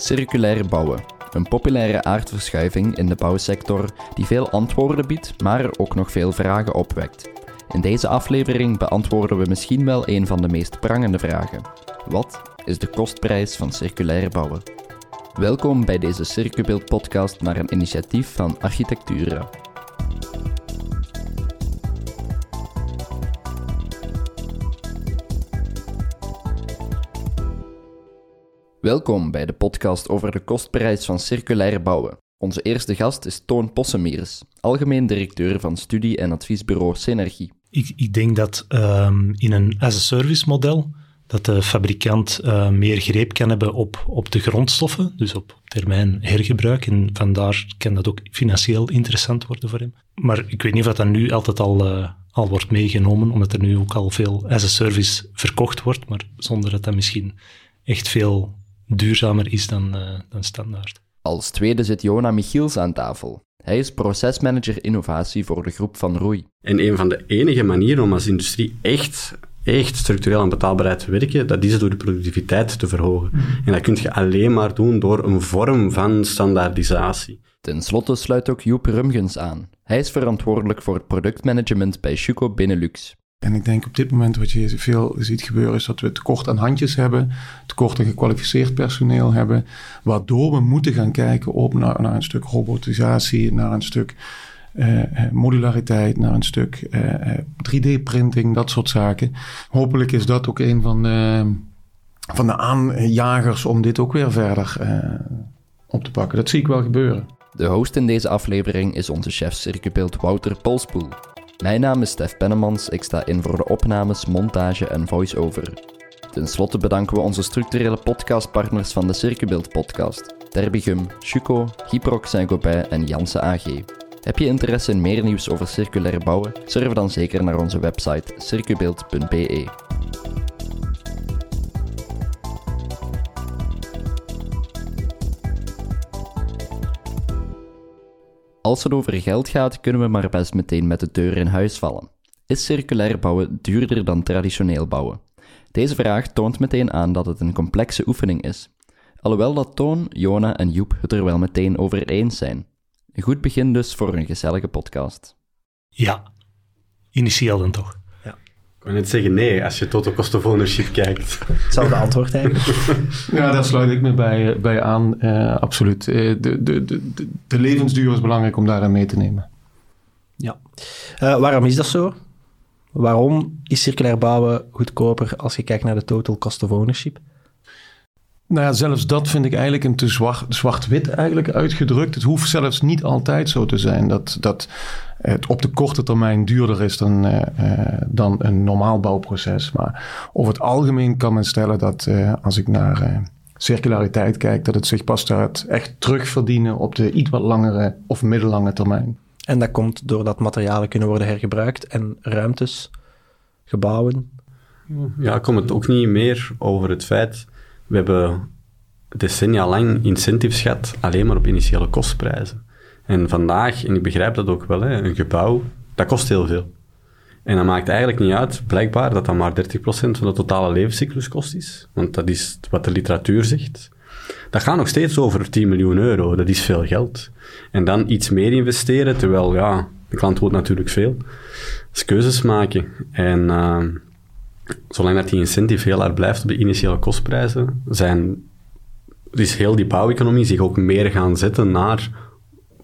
Circulair bouwen. Een populaire aardverschuiving in de bouwsector die veel antwoorden biedt, maar ook nog veel vragen opwekt. In deze aflevering beantwoorden we misschien wel een van de meest prangende vragen. Wat is de kostprijs van circulair bouwen? Welkom bij deze Circubeeld podcast naar een initiatief van Architectura. Welkom bij de podcast over de kostprijs van circulair bouwen. Onze eerste gast is Toon Possemiers, algemeen directeur van studie- en adviesbureau Synergie. Ik, ik denk dat um, in een as-a-service model dat de fabrikant uh, meer greep kan hebben op, op de grondstoffen, dus op termijn hergebruik. En vandaar kan dat ook financieel interessant worden voor hem. Maar ik weet niet of dat nu altijd al, uh, al wordt meegenomen, omdat er nu ook al veel as-a-service verkocht wordt, maar zonder dat dat misschien echt veel duurzamer is dan, uh, dan standaard. Als tweede zit Jona Michiels aan tafel. Hij is procesmanager innovatie voor de groep van Roei. En een van de enige manieren om als industrie echt, echt structureel en betaalbaarheid te werken, dat is door de productiviteit te verhogen. Mm. En dat kun je alleen maar doen door een vorm van standaardisatie. Ten slotte sluit ook Joep Rumgens aan. Hij is verantwoordelijk voor het productmanagement bij Schuko Benelux. En ik denk op dit moment wat je veel ziet gebeuren is dat we tekort aan handjes hebben, tekort aan gekwalificeerd personeel hebben, waardoor we moeten gaan kijken op naar, een stuk robotisatie, naar een stuk uh, modulariteit, naar een stuk uh, 3D-printing, dat soort zaken. Hopelijk is dat ook een van de, van de aanjagers om dit ook weer verder op te pakken. Dat zie ik wel gebeuren. De host in deze aflevering is onze chef circubeeld Wouter Polspoel. Mijn naam is Stef Pennemans, ik sta in voor de opnames, montage en voice-over. Ten slotte bedanken we onze structurele podcastpartners van de Circubeeld podcast. Terbigum, Chuco, Gyprox Saint-Gobain en Janssen AG. Heb je interesse in meer nieuws over circulair bouwen? Surf dan zeker naar onze website circubeeld.be. Als het over geld gaat, kunnen we maar best meteen met de deur in huis vallen. Is circulair bouwen duurder dan traditioneel bouwen? Deze vraag toont meteen aan dat het een complexe oefening is. Alhoewel dat Toon, Jona en Joep het er wel meteen over eens zijn. Een goed begin dus voor een gezellige podcast. Ja, initieel dan toch. Wil net zeggen nee, als je total cost of ownership kijkt. Hetzelfde antwoord eigenlijk. ja, daar sluit ik me bij, eh, bij aan. Uh, absoluut. Uh, de, de, de, de levensduur is belangrijk om daarin mee te nemen. Ja. Uh, waarom is dat zo? Waarom is circulair bouwen goedkoper als je kijkt naar de total cost of ownership? Nou ja, zelfs dat vind ik eigenlijk een te zwart, zwart-wit eigenlijk uitgedrukt. Het hoeft zelfs niet altijd zo te zijn dat, dat het op de korte termijn duurder is dan, uh, dan een normaal bouwproces. Maar over het algemeen kan men stellen dat uh, als ik naar circulariteit kijk, dat het zich pas gaat echt terugverdienen op de iets wat langere of middellange termijn. En dat komt doordat materialen kunnen worden hergebruikt en ruimtes, gebouwen. Ja, komt het ook niet meer over het feit we hebben decennia lang incentives gehad alleen maar op initiële kostprijzen. En vandaag, en ik begrijp dat ook wel, hè, een gebouw, dat kost heel veel. En dat maakt eigenlijk niet uit, blijkbaar, dat dat maar 30% van de totale levenscycluskost is. Want dat is wat de literatuur zegt. Dat gaat nog steeds over 10 miljoen euro. Dat is veel geld. En dan iets meer investeren, terwijl, ja, de klant wil natuurlijk veel. Keuzes maken. En uh, zolang dat die incentive heel hard blijft op de initiële kostprijzen, zijn, is heel die bouweconomie zich ook meer gaan zetten naar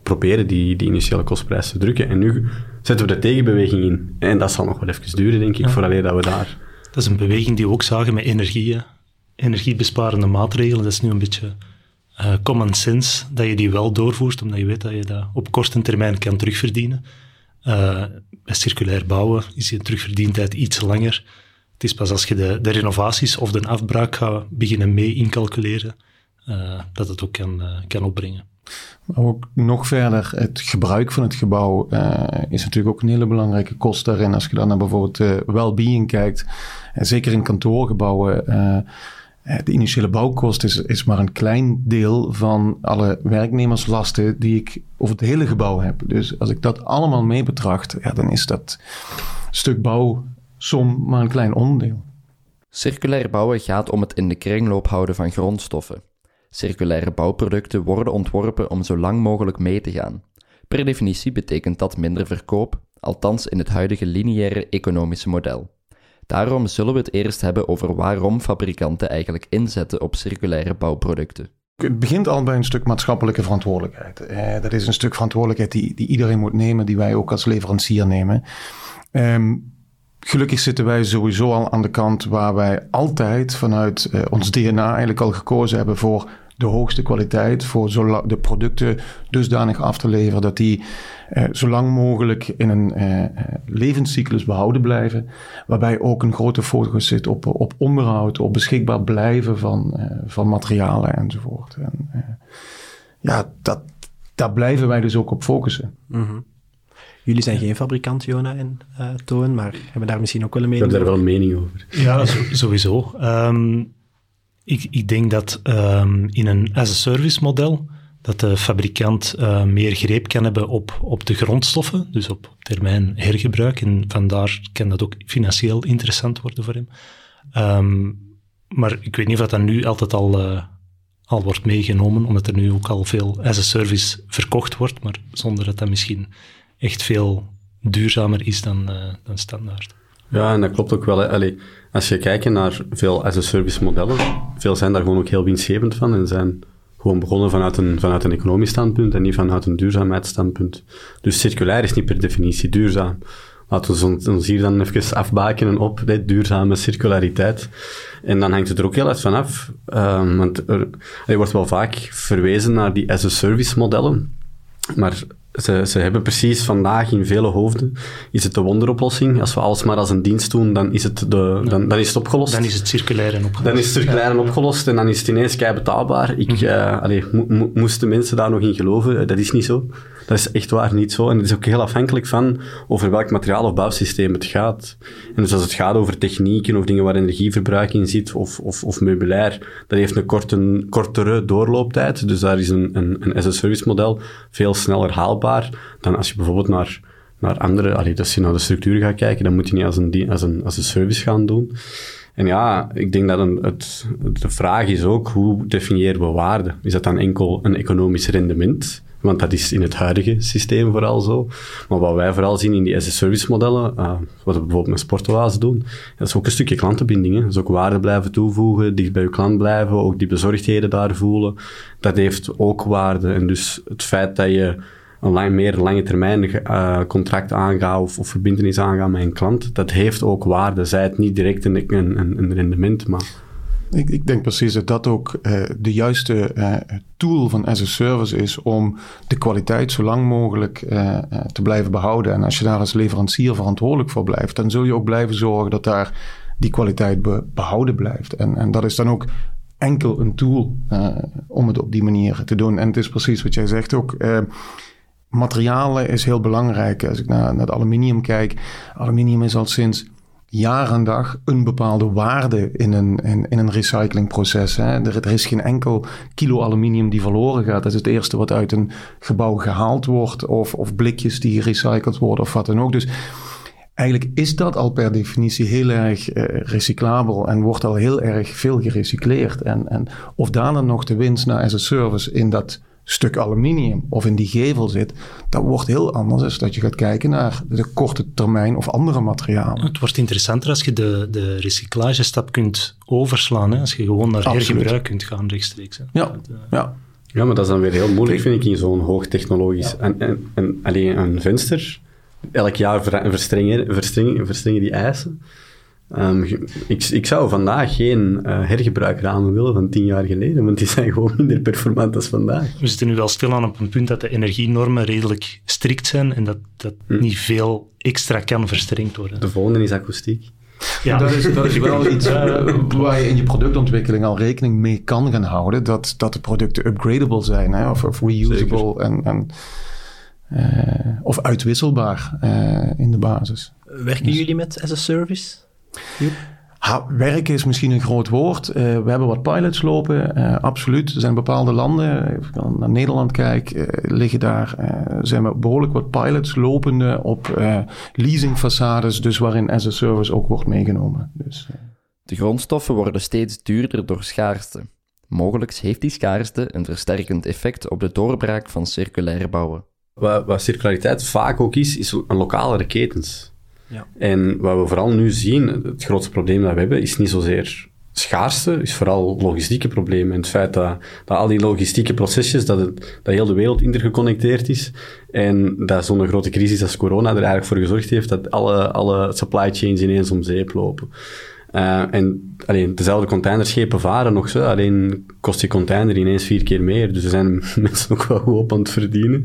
proberen die, die initiële kostprijs te drukken. En nu zetten we de tegenbeweging in. En dat zal nog wel even duren, denk ik, ja. vooraleer dat we daar... Dat is een beweging die we ook zagen met energie. Energiebesparende maatregelen, dat is nu een beetje uh, common sense, dat je die wel doorvoert, omdat je weet dat je dat op korte termijn kan terugverdienen. Uh, bij circulair bouwen is die terugverdientijd iets langer. Het is pas als je de, de renovaties of de afbraak gaat beginnen mee incalculeren, uh, dat het ook kan, uh, kan opbrengen. Maar ook nog verder, het gebruik van het gebouw uh, is natuurlijk ook een hele belangrijke kost daarin. Als je dan naar bijvoorbeeld uh, well-being kijkt, en zeker in kantoorgebouwen, de initiële bouwkost is, is maar een klein deel van alle werknemerslasten die ik over het hele gebouw heb. Dus als ik dat allemaal mee betracht, ja, dan is dat stuk bouw som maar een klein onderdeel. Circulair bouwen gaat om het in de kringloop houden van grondstoffen. Circulaire bouwproducten worden ontworpen om zo lang mogelijk mee te gaan. Per definitie betekent dat minder verkoop, althans in het huidige lineaire economische model. Daarom zullen we het eerst hebben over waarom fabrikanten eigenlijk inzetten op circulaire bouwproducten. Het begint al bij een stuk maatschappelijke verantwoordelijkheid. Eh, dat is een stuk verantwoordelijkheid die, die iedereen moet nemen, die wij ook als leverancier nemen. Ehm, gelukkig zitten wij sowieso al aan de kant waar wij altijd vanuit uh, ons DNA eigenlijk al gekozen hebben voor de hoogste kwaliteit, voor de producten dusdanig af te leveren dat die uh, zo lang mogelijk in een uh, levenscyclus behouden blijven. Waarbij ook een grote focus zit op, op onderhoud, op beschikbaar blijven van, van materialen enzovoort. En, ja, dat, daar blijven wij dus ook op focussen. -hmm. Jullie zijn geen fabrikant, Jona en uh, Toon, maar hebben daar misschien ook wel een mening over? Ik heb daar wel een mening over. Ja, sowieso. Um, ik, ik, denk dat um, in een as-a-service model dat de fabrikant uh, meer greep kan hebben op, op de grondstoffen, dus op termijn hergebruik. En vandaar kan dat ook financieel interessant worden voor hem. Um, maar ik weet niet of dat nu altijd al, uh, al wordt meegenomen, omdat er nu ook al veel as-a-service verkocht wordt, maar zonder dat dat misschien echt veel duurzamer is dan, uh, dan standaard. Ja, en dat klopt ook wel. Als je kijkt naar veel as-a-service modellen, veel zijn daar gewoon ook heel winstgevend van en zijn gewoon begonnen vanuit een, vanuit een economisch standpunt en niet vanuit een duurzaamheidsstandpunt. Dus circulair is niet per definitie duurzaam. Laten we ons hier dan even afbakenen op de duurzame circulariteit. En dan hangt het er ook heel erg van af. Um, want er, er wordt wel vaak verwezen naar die as-a-service modellen. Maar ze, ze hebben precies vandaag in vele hoofden, is het de wonderoplossing. Als we alles maar als een dienst doen, dan is het, de, dan, dan is het opgelost. Dan is het circulair en opgelost. Dan is het circulair en opgelost en dan is het ineens kei betaalbaar. Ik, mm uh, allee, mo mo moesten mensen daar nog in geloven? Dat is niet zo. Dat is echt waar niet zo. En het is ook heel afhankelijk van over welk materiaal of bouwsysteem het gaat. En dus als het gaat over technieken of dingen waar energieverbruik in zit, of, of, of meubilair, dat heeft een korte, kortere doorlooptijd. Dus daar is een, een, een as-a-service model veel sneller haalbaar dan als je bijvoorbeeld naar, naar andere, allee, als je naar de structuur gaat kijken, dan moet je niet als een, als een, als een service gaan doen. En ja, ik denk dat een, het, de vraag is ook, hoe definiëren we waarde? Is dat dan enkel een economisch rendement? Want dat is in het huidige systeem vooral zo. Maar wat wij vooral zien in die as-a-service modellen, uh, wat we bijvoorbeeld met Sportoase doen, dat is ook een stukje klantenbinding. Hè. Is ook waarde blijven toevoegen, dicht bij je klant blijven, ook die bezorgdheden daar voelen. Dat heeft ook waarde. En dus het feit dat je een meer lange termijn uh, contract aangaat of, of verbindenis aangaat met een klant, dat heeft ook waarde. Zij het niet direct een, een, een rendement, maar... Ik, ik, denk precies dat dat ook uh, de juiste uh, tool van as a service is om de kwaliteit zo lang mogelijk uh, te blijven behouden. En als je daar als leverancier verantwoordelijk voor blijft, dan zul je ook blijven zorgen dat daar die kwaliteit be behouden blijft. En, en dat is dan ook enkel een tool om het op die manier te doen. En het is precies wat jij zegt ook materialen is heel belangrijk. Als ik naar, naar het aluminium kijk, aluminium is al sinds jaar en dag een bepaalde waarde in een, in, een recyclingproces. Hè. Er, er, is geen enkel kilo aluminium die verloren gaat. Dat is het eerste wat uit een gebouw gehaald wordt, of, of blikjes die gerecycled worden, of wat dan ook. Dus eigenlijk is dat al per definitie heel erg uh, recyclabel en wordt al heel erg veel gerecycleerd. En, en of daar dan nog de winst naar as a service in dat stuk aluminium of in die gevel zit, dat wordt heel anders als dat je gaat kijken naar de korte termijn of andere materialen. Het wordt interessanter als je de, de recyclagestap kunt overslaan, hè? als je gewoon naar Absoluut. hergebruik kunt gaan rechtstreeks. Hè? Ja, dat, uh... ja. ja, maar dat is dan weer heel moeilijk, vind ik, in zo'n hoogtechnologisch... Ja. En, en, en alleen een venster, elk jaar verstrengen, verstrengen, verstrengen die eisen. Um, ik, ik, zou vandaag geen uh, hergebruikramen willen van tien jaar geleden, want die zijn gewoon minder performant als vandaag. We zitten nu wel stil aan op een punt dat de energienormen redelijk strikt zijn en dat, dat hm. niet veel extra kan verstrengd worden. De volgende is akoestiek. Ja. Dat, is, dat is wel iets uh, waar je in je productontwikkeling al rekening mee kan gaan houden, dat, dat de producten upgradable zijn hè, of, of reusable en, en uh, of uitwisselbaar in de basis. Werken dus. jullie met as a service? Ha, werken is misschien een groot woord. Uh, we hebben wat pilots lopen, uh, absoluut. Er zijn bepaalde landen, als ik naar Nederland kijk, uh, liggen daar, zijn er behoorlijk wat pilots lopende op leasingfaçades, dus waarin as a service ook wordt meegenomen. Dus, De grondstoffen worden steeds duurder door schaarste. Mogelijk heeft die schaarste een versterkend effect op de doorbraak van circulair bouwen. Wat, wat circulariteit vaak ook is, is een lokalere ketens. En wat we vooral nu zien, het grootste probleem dat we hebben, is niet zozeer schaarste, is vooral logistieke problemen. En het feit dat, dat al die logistieke procesjes, dat, het, dat heel de wereld intergeconnecteerd is, en dat zo'n grote crisis als corona er eigenlijk voor gezorgd heeft dat alle, alle supply chains ineens om zeep lopen. Uh, en alleen, dezelfde containerschepen varen nog zo, alleen kost die container ineens vier keer meer. Dus er zijn mensen ook wel goed op aan het verdienen.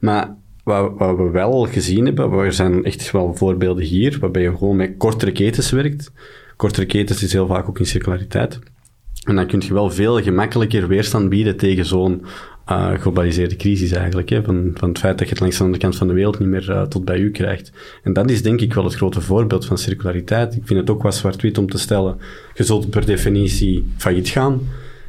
Maar wat, we wel gezien hebben, er zijn echt wel voorbeelden hier, waarbij je gewoon met kortere ketens werkt. Kortere ketens is heel vaak ook in circulariteit. En dan kun je wel veel gemakkelijker weerstand bieden tegen zo'n uh, globaliseerde crisis eigenlijk. Hè, van, van het feit dat je het langs de andere kant van de wereld niet meer uh, tot bij u krijgt. En dat is denk ik wel het grote voorbeeld van circulariteit. Ik vind het ook wel zwart-wit om te stellen, je zult per definitie failliet gaan.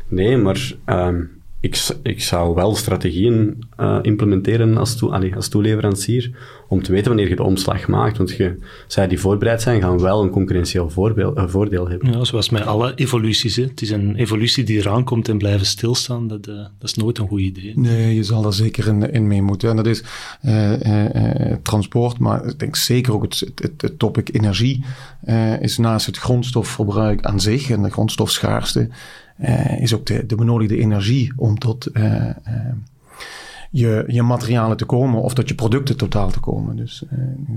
Nee, maar um, ik, ik zou wel strategieën uh, implementeren als, toe, allee, als toeleverancier om te weten wanneer je de omslag maakt. Want je, zij die voorbereid zijn, gaan wel een concurrentieel voorbeeld, uh, voordeel hebben. Ja, zoals met alle evoluties. Hè. Het is een evolutie die eraan komt en blijven stilstaan. Dat, uh, dat is nooit een goed idee. Nee, je zal daar zeker in, in mee moeten. En dat is transport, maar ik denk zeker ook het, het, het topic energie is naast het grondstofverbruik aan zich en de grondstofschaarste uh, is ook de, de benodigde energie om tot uh, uh, je, je materialen te komen of tot je producten totaal te komen. Dus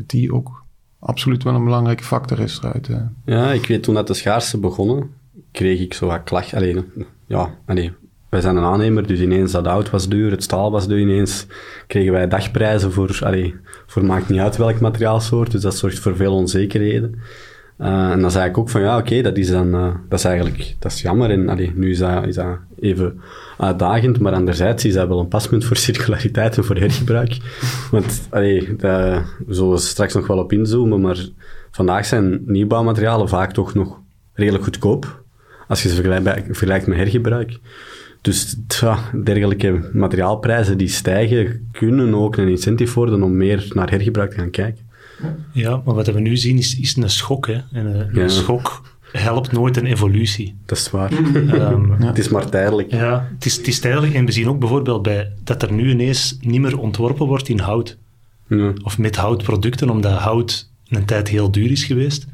die ook absoluut wel een belangrijke factor is. Ja, ik weet toen dat de schaarste begonnen, kreeg ik zo wat klacht. Alleen, ja, alleen, wij zijn een aannemer, dus ineens dat hout was duur, het staal was duur, ineens kregen wij dagprijzen voor, allee, voor maakt niet uit welk materiaalsoort, dus dat zorgt voor veel onzekerheden. Uh, en dan zei ik ook van ja, oké, dat is dan, uh, dat is eigenlijk, dat is jammer. En nu is dat, is dat even uitdagend, maar anderzijds is dat wel een paspunt voor circulariteit en voor hergebruik. Want, allee, we zullen straks nog wel op inzoomen, maar vandaag zijn nieuwbouwmaterialen vaak toch nog redelijk goedkoop, als je ze vergelijkt, vergelijkt met hergebruik. Dus tja, dergelijke materiaalprijzen die stijgen, kunnen ook een incentive worden om meer naar hergebruik te gaan kijken. Ja, maar wat we nu zien is, is een schok. Hè. En een, ja. een schok helpt nooit een evolutie. Dat is waar. Um, ja. Het is maar tijdelijk. Ja, het is, het is tijdelijk. En we zien ook bijvoorbeeld bij, dat er nu ineens niet meer ontworpen wordt in hout. Ja. Of met houtproducten, omdat hout een tijd heel duur is geweest.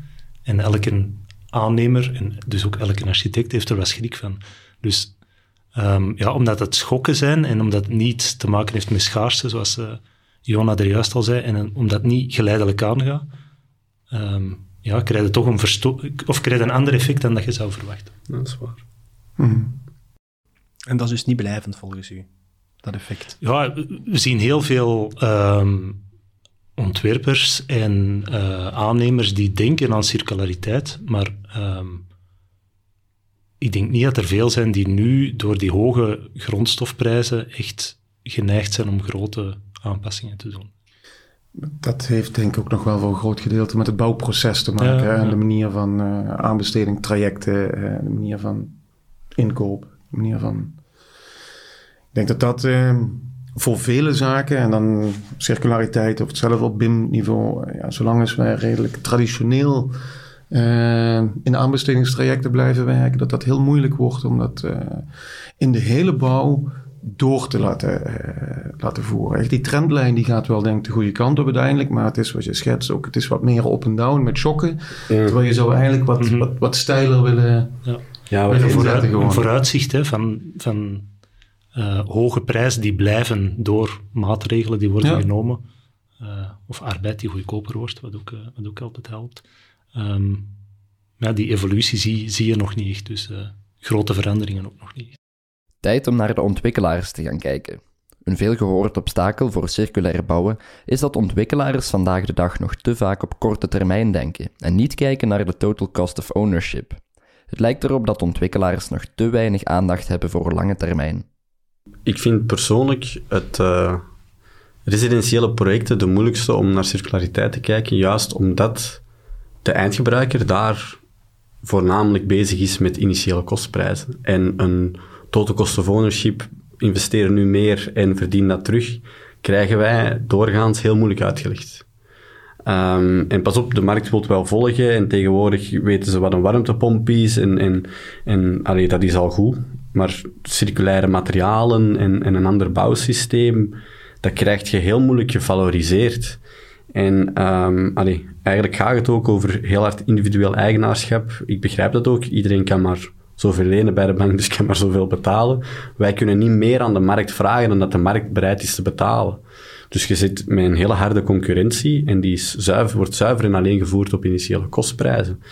En elke aannemer, en dus ook elke architect, heeft er wel schrik van. Dus um, ja, omdat het schokken zijn en omdat het niet te maken heeft met schaarste, zoals... Uh, Jona er juist al zei, en omdat het niet geleidelijk aangaat, um, ja, krijg je toch een, versto of krijg je een ander effect dan dat je zou verwachten. Dat is waar. Mm. En dat is dus niet blijvend volgens u, dat effect? Ja, we zien heel veel um, ontwerpers en uh, aannemers die denken aan circulariteit, maar um, ik denk niet dat er veel zijn die nu door die hoge grondstofprijzen echt geneigd zijn om grote aanpassingen te doen. Dat heeft denk ik ook nog wel voor een groot gedeelte met het bouwproces te maken. Ja, En de manier van uh, aanbesteding, trajecten, uh, de manier van inkoop, de manier van... Ik denk dat dat uh, voor vele zaken, en dan circulariteit of hetzelfde op BIM-niveau, ja, zolang als wij redelijk traditioneel in aanbestedingstrajecten blijven werken, dat dat heel moeilijk wordt, omdat in de hele bouw door te laten, uh, laten voeren. Echt die trendlijn die gaat wel denk ik de goede kant op uiteindelijk, maar het is wat je schetst ook, het is wat meer op en down met shocken, ja. terwijl je zou eigenlijk wat, mm -hmm. wat, wat steiler willen, ja. Ja, willen vooruit, een vooruitzicht hè, van, van uh, hoge prijzen die blijven door maatregelen die worden ja. genomen, uh, of arbeid die goedkoper wordt, wat ook, wat ook altijd helpt. Um, ja, die evolutie zie, zie je nog niet echt, dus grote veranderingen ook nog niet Tijd om naar de ontwikkelaars te gaan kijken. Een veelgehoord obstakel voor circulair bouwen is dat ontwikkelaars vandaag de dag nog te vaak op korte termijn denken en niet kijken naar de total cost of ownership. Het lijkt erop dat ontwikkelaars nog te weinig aandacht hebben voor lange termijn. Ik vind persoonlijk het uh, residentiële projecten de moeilijkste om naar circulariteit te kijken, juist omdat de eindgebruiker daar voornamelijk bezig is met initiële kostprijzen en een total cost of ownership, investeren nu meer en verdienen dat terug, krijgen wij doorgaans heel moeilijk uitgelegd. Um, en pas op, de markt wil wel volgen en tegenwoordig weten ze wat een warmtepomp is en, en, en allee, dat is al goed. Maar circulaire materialen en, en een ander bouwsysteem, dat krijg je heel moeilijk gevaloriseerd. En um, allee, eigenlijk gaat het ook over heel hard individueel eigenaarschap. Ik begrijp dat ook. Iedereen kan maar zoveel lenen bij de bank, dus kan maar zoveel betalen. Wij kunnen niet meer aan de markt vragen dan dat de markt bereid is te betalen. Dus je zit met een hele harde concurrentie en die is zuiver, wordt zuiver en alleen gevoerd op initiële kostprijzen.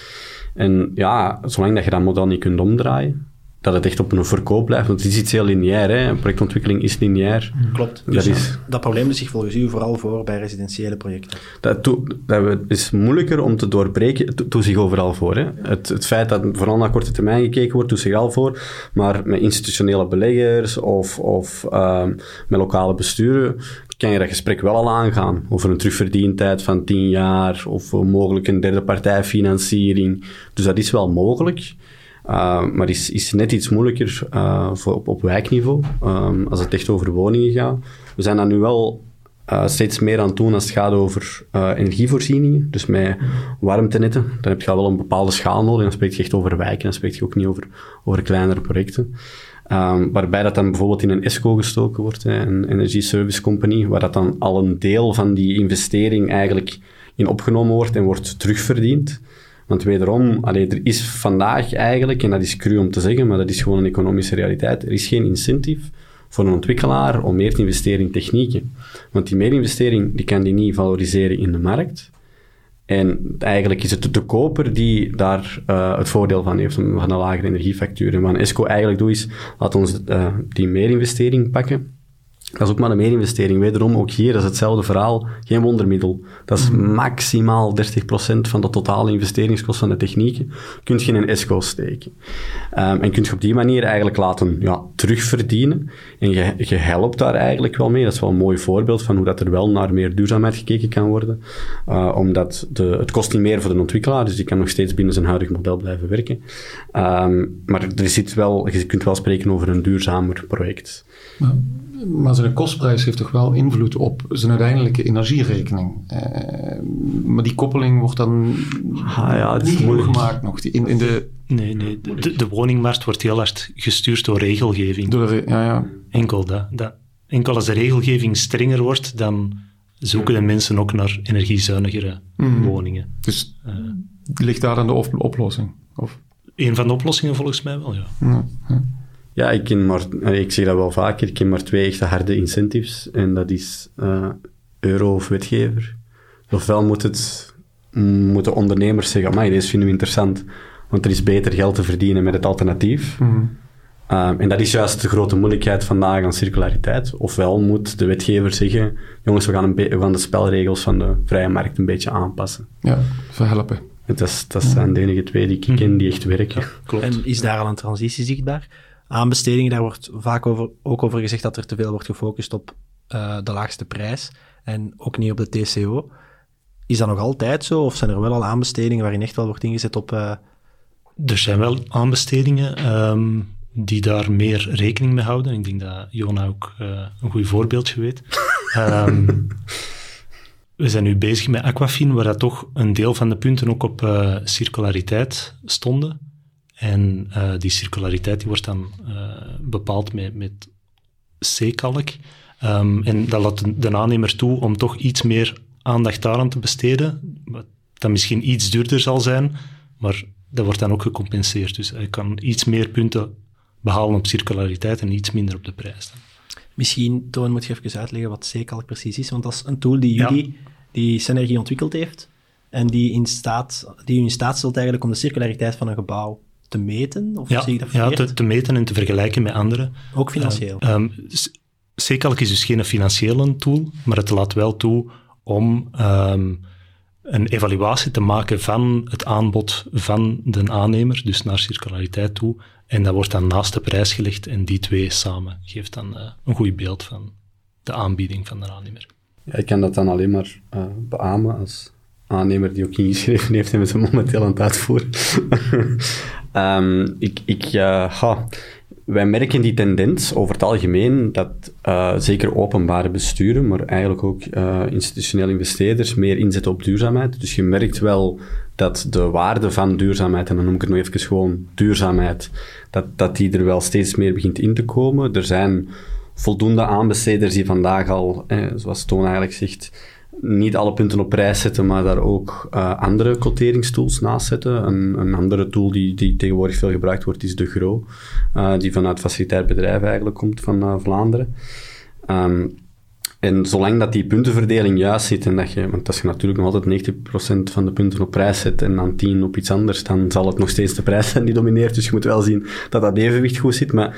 En ja, zolang dat je dat model niet kunt omdraaien, dat het echt op een verkoop blijft. Want het is iets heel lineair. Hè? Projectontwikkeling is lineair. Klopt. Dat Dus is- dat probleem is zich volgens u vooral voor bij residentiële projecten. Dat, dat is moeilijker om te doorbreken. To- Doet zich overal voor. Hè? Het, het feit dat vooral naar korte termijn gekeken wordt, doet zich al voor. Maar met institutionele beleggers of, of ehm, met lokale besturen kan je dat gesprek wel al aangaan. Over een terugverdientijd van 10 jaar of eh, mogelijk een derde partijfinanciering. Dus dat is wel mogelijk. Uh, maar is, is net iets moeilijker uh, voor op, wijkniveau, um, als het echt over woningen gaat. We zijn daar nu wel uh, steeds meer aan het doen als het gaat over uh, energievoorzieningen. Dus met warmtenetten, dan heb je al wel een bepaalde schaal nodig. Dan spreek je echt over wijken, dan spreek je ook niet over, over kleinere projecten. Um, waarbij dat dan bijvoorbeeld in een ESCO gestoken wordt, een Energy Service Company, waar dat dan al een deel van die investering eigenlijk in opgenomen wordt en wordt terugverdiend. Want wederom, allee, er is vandaag eigenlijk, en dat is cru om te zeggen, maar dat is gewoon een economische realiteit, er is geen incentive voor een ontwikkelaar om meer te investeren in technieken. Want die meerinvestering, die kan die niet valoriseren in de markt. En eigenlijk is het de koper die daar uh, het voordeel van heeft, van een lagere energiefactuur. En wat ESCO eigenlijk doet, is, laat ons uh, die meerinvestering pakken. Dat is ook maar een meerinvestering. Wederom, ook hier, dat is hetzelfde verhaal. Geen wondermiddel. Dat is maximaal 30% van de totale investeringskost van de technieken. Kun je in een ESCO steken. Um, en kun je op die manier eigenlijk laten ja, terugverdienen. En je, je helpt daar eigenlijk wel mee. Dat is wel een mooi voorbeeld van hoe dat er wel naar meer duurzaamheid gekeken kan worden. Uh, omdat de, het kost niet meer voor de ontwikkelaar, dus die kan nog steeds binnen zijn huidig model blijven werken. Um, maar er zit wel, je kunt wel spreken over een duurzamer project. Maar, maar zijn kostprijs heeft toch wel invloed op zijn uiteindelijke energierekening. Uh, maar die koppeling wordt dan ah, ja, niet moeilijk gemaakt nog. Die in, in de, Nee, nee. De, de, de, woningmarkt wordt heel hard gestuurd door regelgeving. Door de, ja, ja. Enkel dat, dat. Enkel als de regelgeving strenger wordt, dan zoeken de mensen ook naar energiezuinigere mm. woningen. Dus uh, ligt daar dan de op oplossing? Of? Een van de oplossingen volgens mij wel, ja. ja, ja. Ja, ik ken maar, ik zeg dat wel vaker, ik ken maar twee echte harde incentives. En dat is uh, euro of wetgever. Ofwel moet het, moeten ondernemers zeggen, amai, deze vinden we interessant, want er is beter geld te verdienen met het alternatief. Mhm. Mm. Um, en dat is juist de grote moeilijkheid vandaag aan circulariteit. Ofwel moet de wetgever zeggen, jongens, we gaan, een we gaan de spelregels van de vrije markt een beetje aanpassen. Ja, verhelpen. Dat, is, dat zijn de enige twee die ik ken die echt werken. Ja, klopt. En is daar al een transitie zichtbaar? Aanbestedingen, daar wordt vaak over, ook over gezegd dat er te veel wordt gefocust op uh, de laagste prijs en ook niet op de TCO. Is dat nog altijd zo? Of zijn er wel al aanbestedingen waarin echt wel wordt ingezet op... Uh... Er zijn wel aanbestedingen um, die daar meer rekening mee houden. Ik denk dat Jona ook uh, een goed voorbeeldje weet. um, we zijn nu bezig met Aquafin, waar dat toch een deel van de punten ook op circulariteit stonden. En uh, die circulariteit die wordt dan uh, bepaald met, met C-kalk. Um, en dat laat de, de aannemer toe om toch iets meer aandacht daaraan te besteden. Wat dan misschien iets duurder zal zijn, maar dat wordt dan ook gecompenseerd. Dus hij kan iets meer punten behalen op circulariteit en iets minder op de prijs. Dan. Misschien, Toon, moet je even uitleggen wat C-kalk precies is. Want dat is een tool die jullie, ja. die Synergie ontwikkeld heeft. En die, in staat, die u in staat stelt eigenlijk om de circulariteit van een gebouw te meten? Of ja, zie ik dat ja te, te, meten en te vergelijken met anderen. Ook financieel? Uh, um, C-Calc is dus geen financiële tool, maar het laat wel toe om um, een evaluatie te maken van het aanbod van de aannemer, dus naar circulariteit toe. En dat wordt dan naast de prijs gelegd en die twee samen geeft dan uh, een goed beeld van de aanbieding van de aannemer. Ja, ik kan dat dan alleen maar uh, beamen als aannemer die ook ingeschreven heeft en we zijn momenteel aan het uitvoeren. um, ik, ik, ha, wij merken die tendens over het algemeen dat uh, zeker openbare besturen, maar eigenlijk ook uh, institutionele investeerders meer inzetten op duurzaamheid. Dus je merkt wel dat de waarde van duurzaamheid, en dan noem ik het nog even gewoon duurzaamheid, dat, dat die er wel steeds meer begint in te komen. Er zijn voldoende aanbesteders die vandaag al, eh, zoals Toon eigenlijk zegt, niet alle punten op prijs zetten, maar daar ook uh, andere coteringstools naast zetten. Een, een, andere tool die, die tegenwoordig veel gebruikt wordt, is de GRO, uh, die vanuit Faciliteit Bedrijf eigenlijk komt van uh, Vlaanderen. Um, en zolang dat die puntenverdeling juist zit, en dat je, want als je natuurlijk nog altijd 90% van de punten op prijs zet en dan 10 op iets anders, dan zal het nog steeds de prijs zijn die domineert. Dus je moet wel zien dat dat evenwicht goed zit. Maar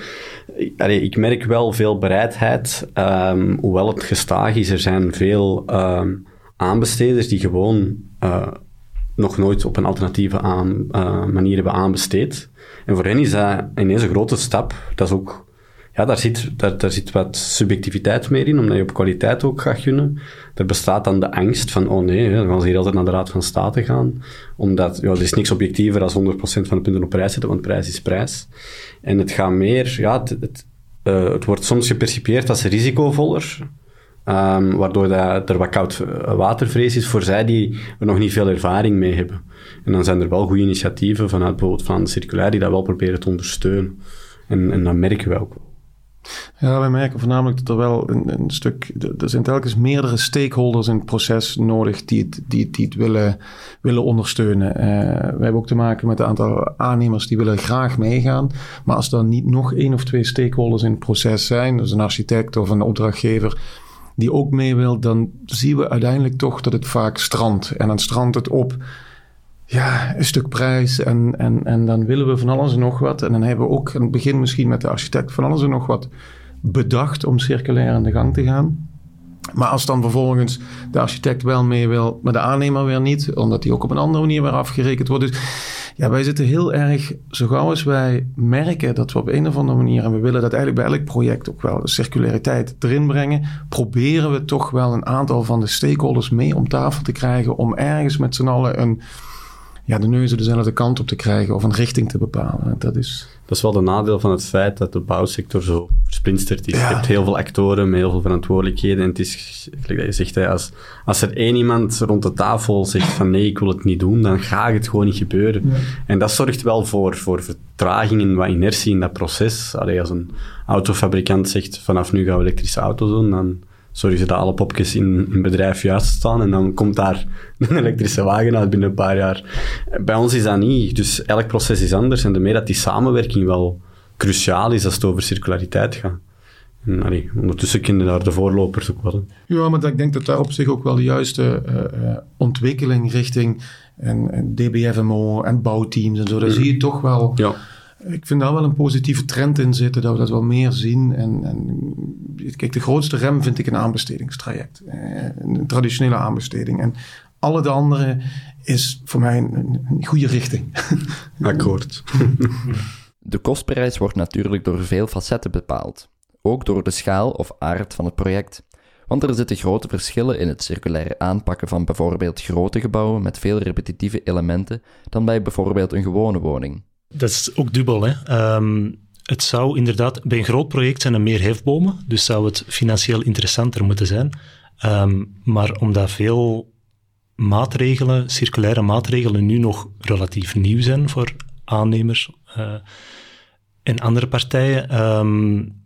ik merk wel veel bereidheid, um, hoewel het gestaag is. Er zijn veel um, aanbesteders die gewoon uh, nog nooit op een alternatieve aan, uh, manier hebben aanbesteed. En voor hen is dat ineens een grote stap. Dat is ook ja, daar zit, daar, daar zit wat subjectiviteit meer in, omdat je op kwaliteit ook gaat gunnen. Er bestaat dan de angst van, oh nee, dan gaan ze hier altijd naar de Raad van State gaan. Omdat, ja, er is niks objectiever als 100% van de punten op prijs zetten, want prijs is prijs. En het gaat meer, ja, het, het, uh, het wordt soms gepercipieerd als risicovoller. Um, waardoor dat er wat koud watervrees is voor zij die er nog niet veel ervaring mee hebben. En dan zijn er wel goede initiatieven vanuit bijvoorbeeld van Circulair die dat wel proberen te ondersteunen. En, en dat merken we ook wel. Ja, wij merken voornamelijk dat er wel een, een, stuk. Er zijn telkens meerdere stakeholders in het proces nodig die het, die, die het willen, willen ondersteunen. Uh, we hebben ook te maken met een aantal aannemers die willen graag meegaan. Maar als er niet nog één of twee stakeholders in het proces zijn, dus een architect of een opdrachtgever die ook mee wil, dan zien we uiteindelijk toch dat het vaak strandt. En dan strandt het op ja, een stuk prijs en, en, en dan willen we van alles en nog wat. En dan hebben we ook in het begin misschien met de architect van alles en nog wat bedacht om circulair aan de gang te gaan. Maar als dan vervolgens de architect wel mee wil, maar de aannemer weer niet, omdat die ook op een andere manier weer afgerekend wordt. Dus ja, wij zitten heel erg, zo gauw als wij merken dat we op een of andere manier, en we willen dat eigenlijk bij elk project ook wel de circulariteit erin brengen, proberen we toch wel een aantal van de stakeholders mee om tafel te krijgen om ergens met z'n allen een ja, de neuzen dezelfde kant op te krijgen of een richting te bepalen. Dat is... Dat is wel de nadeel van het feit dat de bouwsector zo versplinsterd is. Je hebt heel veel actoren met heel veel verantwoordelijkheden. En het is, gelijk dat je zegt, hè, als, als er één iemand rond de tafel zegt van nee, ik wil het niet doen, dan gaat het gewoon niet gebeuren. En dat zorgt wel voor, voor vertraging en wat inertie in dat proces. Allee, als een autofabrikant zegt vanaf nu gaan we elektrische auto's doen, dan zorgen ze dat alle popjes in een bedrijf juist staan en dan komt daar een elektrische wagen uit binnen een paar jaar. Bij ons is dat niet, dus elk proces is anders en de meer dat die samenwerking wel cruciaal is als het over circulariteit gaat. En, allee, ondertussen kunnen daar de voorlopers ook wel. Ja, maar ik denk dat daar op zich ook wel de juiste uh, uh, ontwikkeling richting en, en, DBFMO en bouwteams en zo, daar mm. zie je toch wel... Ja ik vind daar wel een positieve trend in zitten, dat we dat wel meer zien. En, en kijk, de grootste rem vind ik een aanbestedingstraject. Eh, een traditionele aanbesteding. En alle de andere is voor mij een, een goede richting. Akkoord. De kostprijs wordt natuurlijk door veel facetten bepaald. Ook door de schaal of aard van het project. Want er zitten grote verschillen in het circulaire aanpakken van bijvoorbeeld grote gebouwen met veel repetitieve elementen dan bij bijvoorbeeld een gewone woning. Dat is ook dubbel. Hè. Um, het zou inderdaad, bij een groot project zijn er meer hefbomen, dus zou het financieel interessanter moeten zijn. Um, maar omdat veel maatregelen, circulaire maatregelen, nu nog relatief nieuw zijn voor aannemers uh, en andere partijen, um,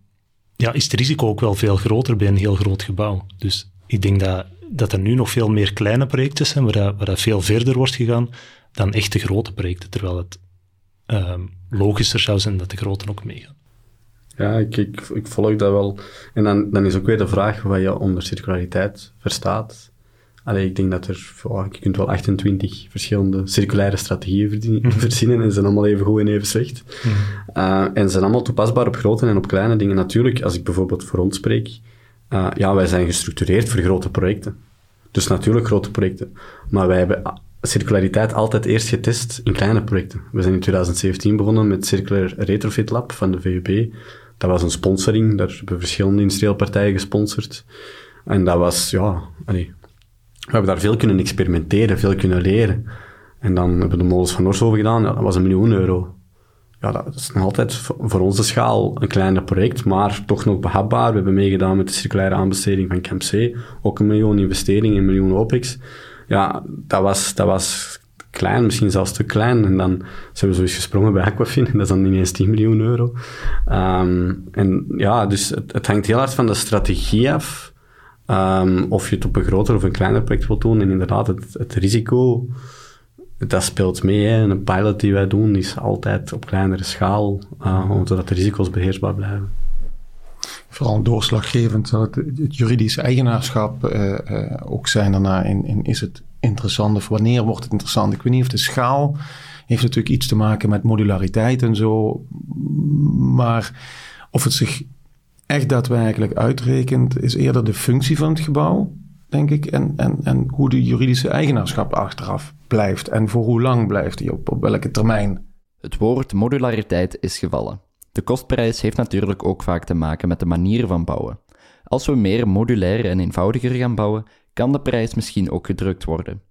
ja, is het risico ook wel veel groter bij een heel groot gebouw. Dus ik denk dat, dat er nu nog veel meer kleine projecten zijn, waar, waar veel verder wordt gegaan dan echte grote projecten, terwijl het um, logischer zou zijn dat de grote ook meegaan. Ja, ik, ik, ik, volg dat wel. En dan, dan is ook weer de vraag wat je onder circulariteit verstaat. Allee, ik denk dat er, oh, je kunt wel 28 verschillende circulaire strategieën mhm. verzinnen en ze zijn allemaal even goed en even slecht. Mm uh, en ze zijn allemaal toepasbaar op grote en op kleine dingen. Natuurlijk, als ik bijvoorbeeld voor ons spreek, uh, ja, wij zijn gestructureerd voor grote projecten. Dus natuurlijk grote projecten. Maar wij hebben circulariteit altijd eerst getest in kleine projecten. We zijn in 2017 begonnen met Circular Retrofit Lab van de VUB. Dat was een sponsoring, daar hebben verschillende industriële partijen gesponsord. En dat was, ja, we hebben daar veel kunnen experimenteren, veel kunnen leren. En dan hebben we de molens van Norshoven gedaan, dat was een miljoen euro. Ja, dat is nog altijd voor onze schaal een kleiner project, maar toch nog behapbaar. We hebben meegedaan met de circulaire aanbesteding van Camp ook een miljoen investering, een miljoen OPEX ja, dat was, dat was klein, misschien zelfs te klein. En dan zijn we zoiets gesprongen bij Aquafin. En dat is dan ineens 10 miljoen euro. Ehm, en ja, dus het, hangt heel hard van de strategie af. Um, of je het op een groter of een kleiner project wilt doen. En inderdaad, het, risico, dat speelt mee. Hè. Een pilot die wij doen is altijd op kleinere schaal, uh, zodat de risico's beheersbaar blijven. Vooral doorslaggevend zal het, het juridische eigenaarschap uh, uh, ook zijn daarna. In, is het interessant of wanneer wordt het interessant? Ik weet niet of de schaal heeft natuurlijk iets te maken met modulariteit en zo. Maar of het zich echt daadwerkelijk uitrekent, is eerder de functie van het gebouw, denk ik. En, en, en hoe de juridische eigenaarschap achteraf blijft. En voor hoe lang blijft die, op, op welke termijn. Het woord modulariteit is gevallen. De kostprijs heeft natuurlijk ook vaak te maken met de manier van bouwen. Als we meer modulair en eenvoudiger gaan bouwen, kan de prijs misschien ook gedrukt worden.